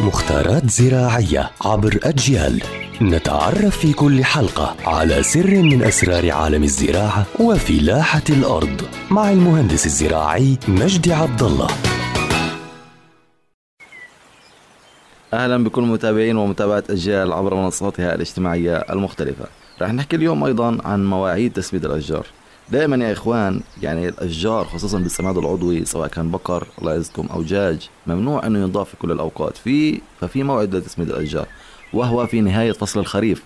مختارات زراعية عبر أجيال. نتعرف في كل حلقة على سر من أسرار عالم الزراعة وفلاحة الأرض مع المهندس الزراعي مجدي عبد الله أهلا بكل متابعين ومتابعة أجيال عبر منصاتها الاجتماعية المختلفة. رح نحكي اليوم أيضا عن مواعيد تسميد الأشجار. دائما يا إخوان يعني الأشجار خصوصا بالسماد العضوي سواء كان بقر الله يعزكم أو دجاج ممنوع أنه ينضاف في كل الأوقات. في ففي موعد لتسميد الأشجار وهو في نهاية فصل الخريف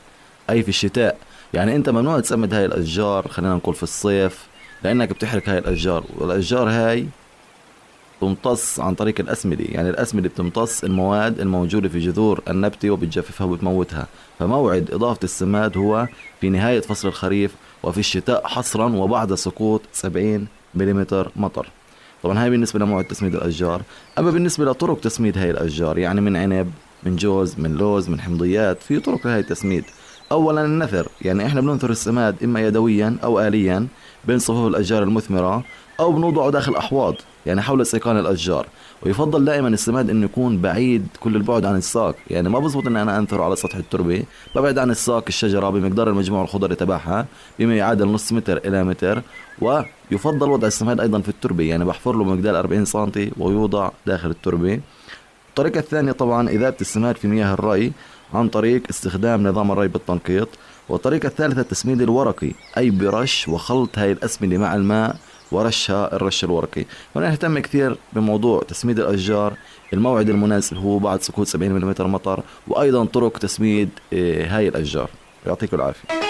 أي في الشتاء. يعني أنت ممنوع تسمد هاي الأشجار خلينا نقول في الصيف لأنك بتحرق هاي الأشجار والأشجار هاي تمتص عن طريق الأسمدة. يعني الأسمدة بتمتص المواد الموجودة في جذور النبتة وبتجففها وبتموتها. فموعد إضافة السماد هو في نهاية فصل الخريف وفي الشتاء حصرا وبعد سقوط 70 ملم مطر. طبعا هاي بالنسبة لموعد تسميد الأشجار. أما بالنسبة لطرق تسميد هاي الأشجار يعني من عنب من جوز من لوز من حمضيات في طرق لهي التسميد. اولا النثر يعني إحنا بننثر السماد إما يدويا أو اليا بين صفوف الأشجار المثمرة أو بنوضعه داخل أحواض يعني حول استيقان الأشجار. ويفضل دائما السماد إنه يكون بعيد كل البعد عن الساق. يعني ما بزبط ان أنا أنثره على سطح التربة. ببعد عن الساق الشجرة بمقدار المجموع الخضري تبعها بما يعادل نص متر إلى متر. ويفضل وضع السماد أيضا في التربة. يعني بحفر له بمقدار 40 سم ويوضع داخل التربة. الطريقة الثانية طبعا إذابة السماد في مياه الري عن طريق استخدام نظام الري بالتنقيط. والطريقة الثالثة التسميد الورقي أي برش وخلط هاي الأسمدة مع الماء. ورشها الرش الورقي. ونهتم كثير بموضوع تسميد الأشجار. الموعد المناسب هو بعد سقوط 70 ملم مطر وأيضا طرق تسميد آه، هاي الأشجار. يعطيكم العافية.